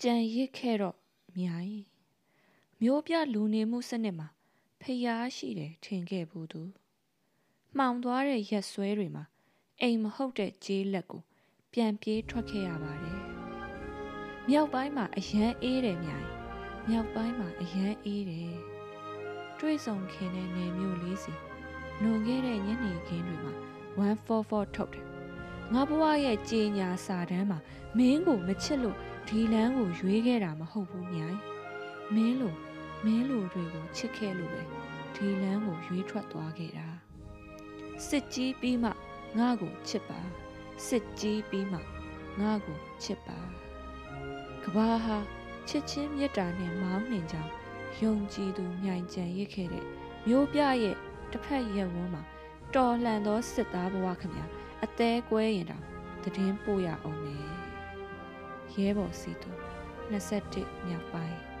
ကြံရစ်ခဲ့တော့မြိုင်မျိုးပြလူနေမှုစနစ်မှာဖျားရှိတယ်ထင်ခဲ့ဘူးသူမှောင်သွားတဲ့ရက်ဆွဲတွေမှာအိမ်မဟုတ်တဲ့ကြေးလက်ကိုပြန်ပြေးထွက်ခဲ့ရပါတယ်မြောက်ပိုင်းမှာအရန်အေးတယ်မြိုင်မြောက်ပိုင်းမှာအရန်အေးတယ်တွေးဆောင်ခင်တဲ့နေမျိုးလေးစီလွန်ခဲ့တဲ့ညနေခင်းတွေမှာ144ထုတ်တယ် ငါဘဝရဲ့ကြေညာစာတမ်းမှာမင်းကိုမချစ်လို့ဒီလမ်းကိုရွေးခဲ့တာမဟုတ်ဘူးမြိုင်မင်းလိုမင်းလိုတွေကိုချစ်ခဲ့လို့ပဲဒီလမ်းကိုရွေးထွက်သွားခဲ့တာစစ်ကြီးပြီးမှငါ့ကိုချစ်ပါစစ်ကြီးပြီးမှငါ့ကိုချစ်ပါကဘာဟာချစ်ချင်းမေတ္တာနဲ့မောင်းနှင်ကြောင်းယုံကြည်သူမြိုင်ကြံရစ်ခဲ့တဲ့မျိုးပြရဲ့တစ်ဖက်ရက်ဝန်းမှာတော်လှန်သောစစ်သားဘဝခမ အသေးကွဲရင်တောင်တည်င်းပို့ရအောင်မယ်ရဲဘော်စီတူ21မြောက်ပိုင်း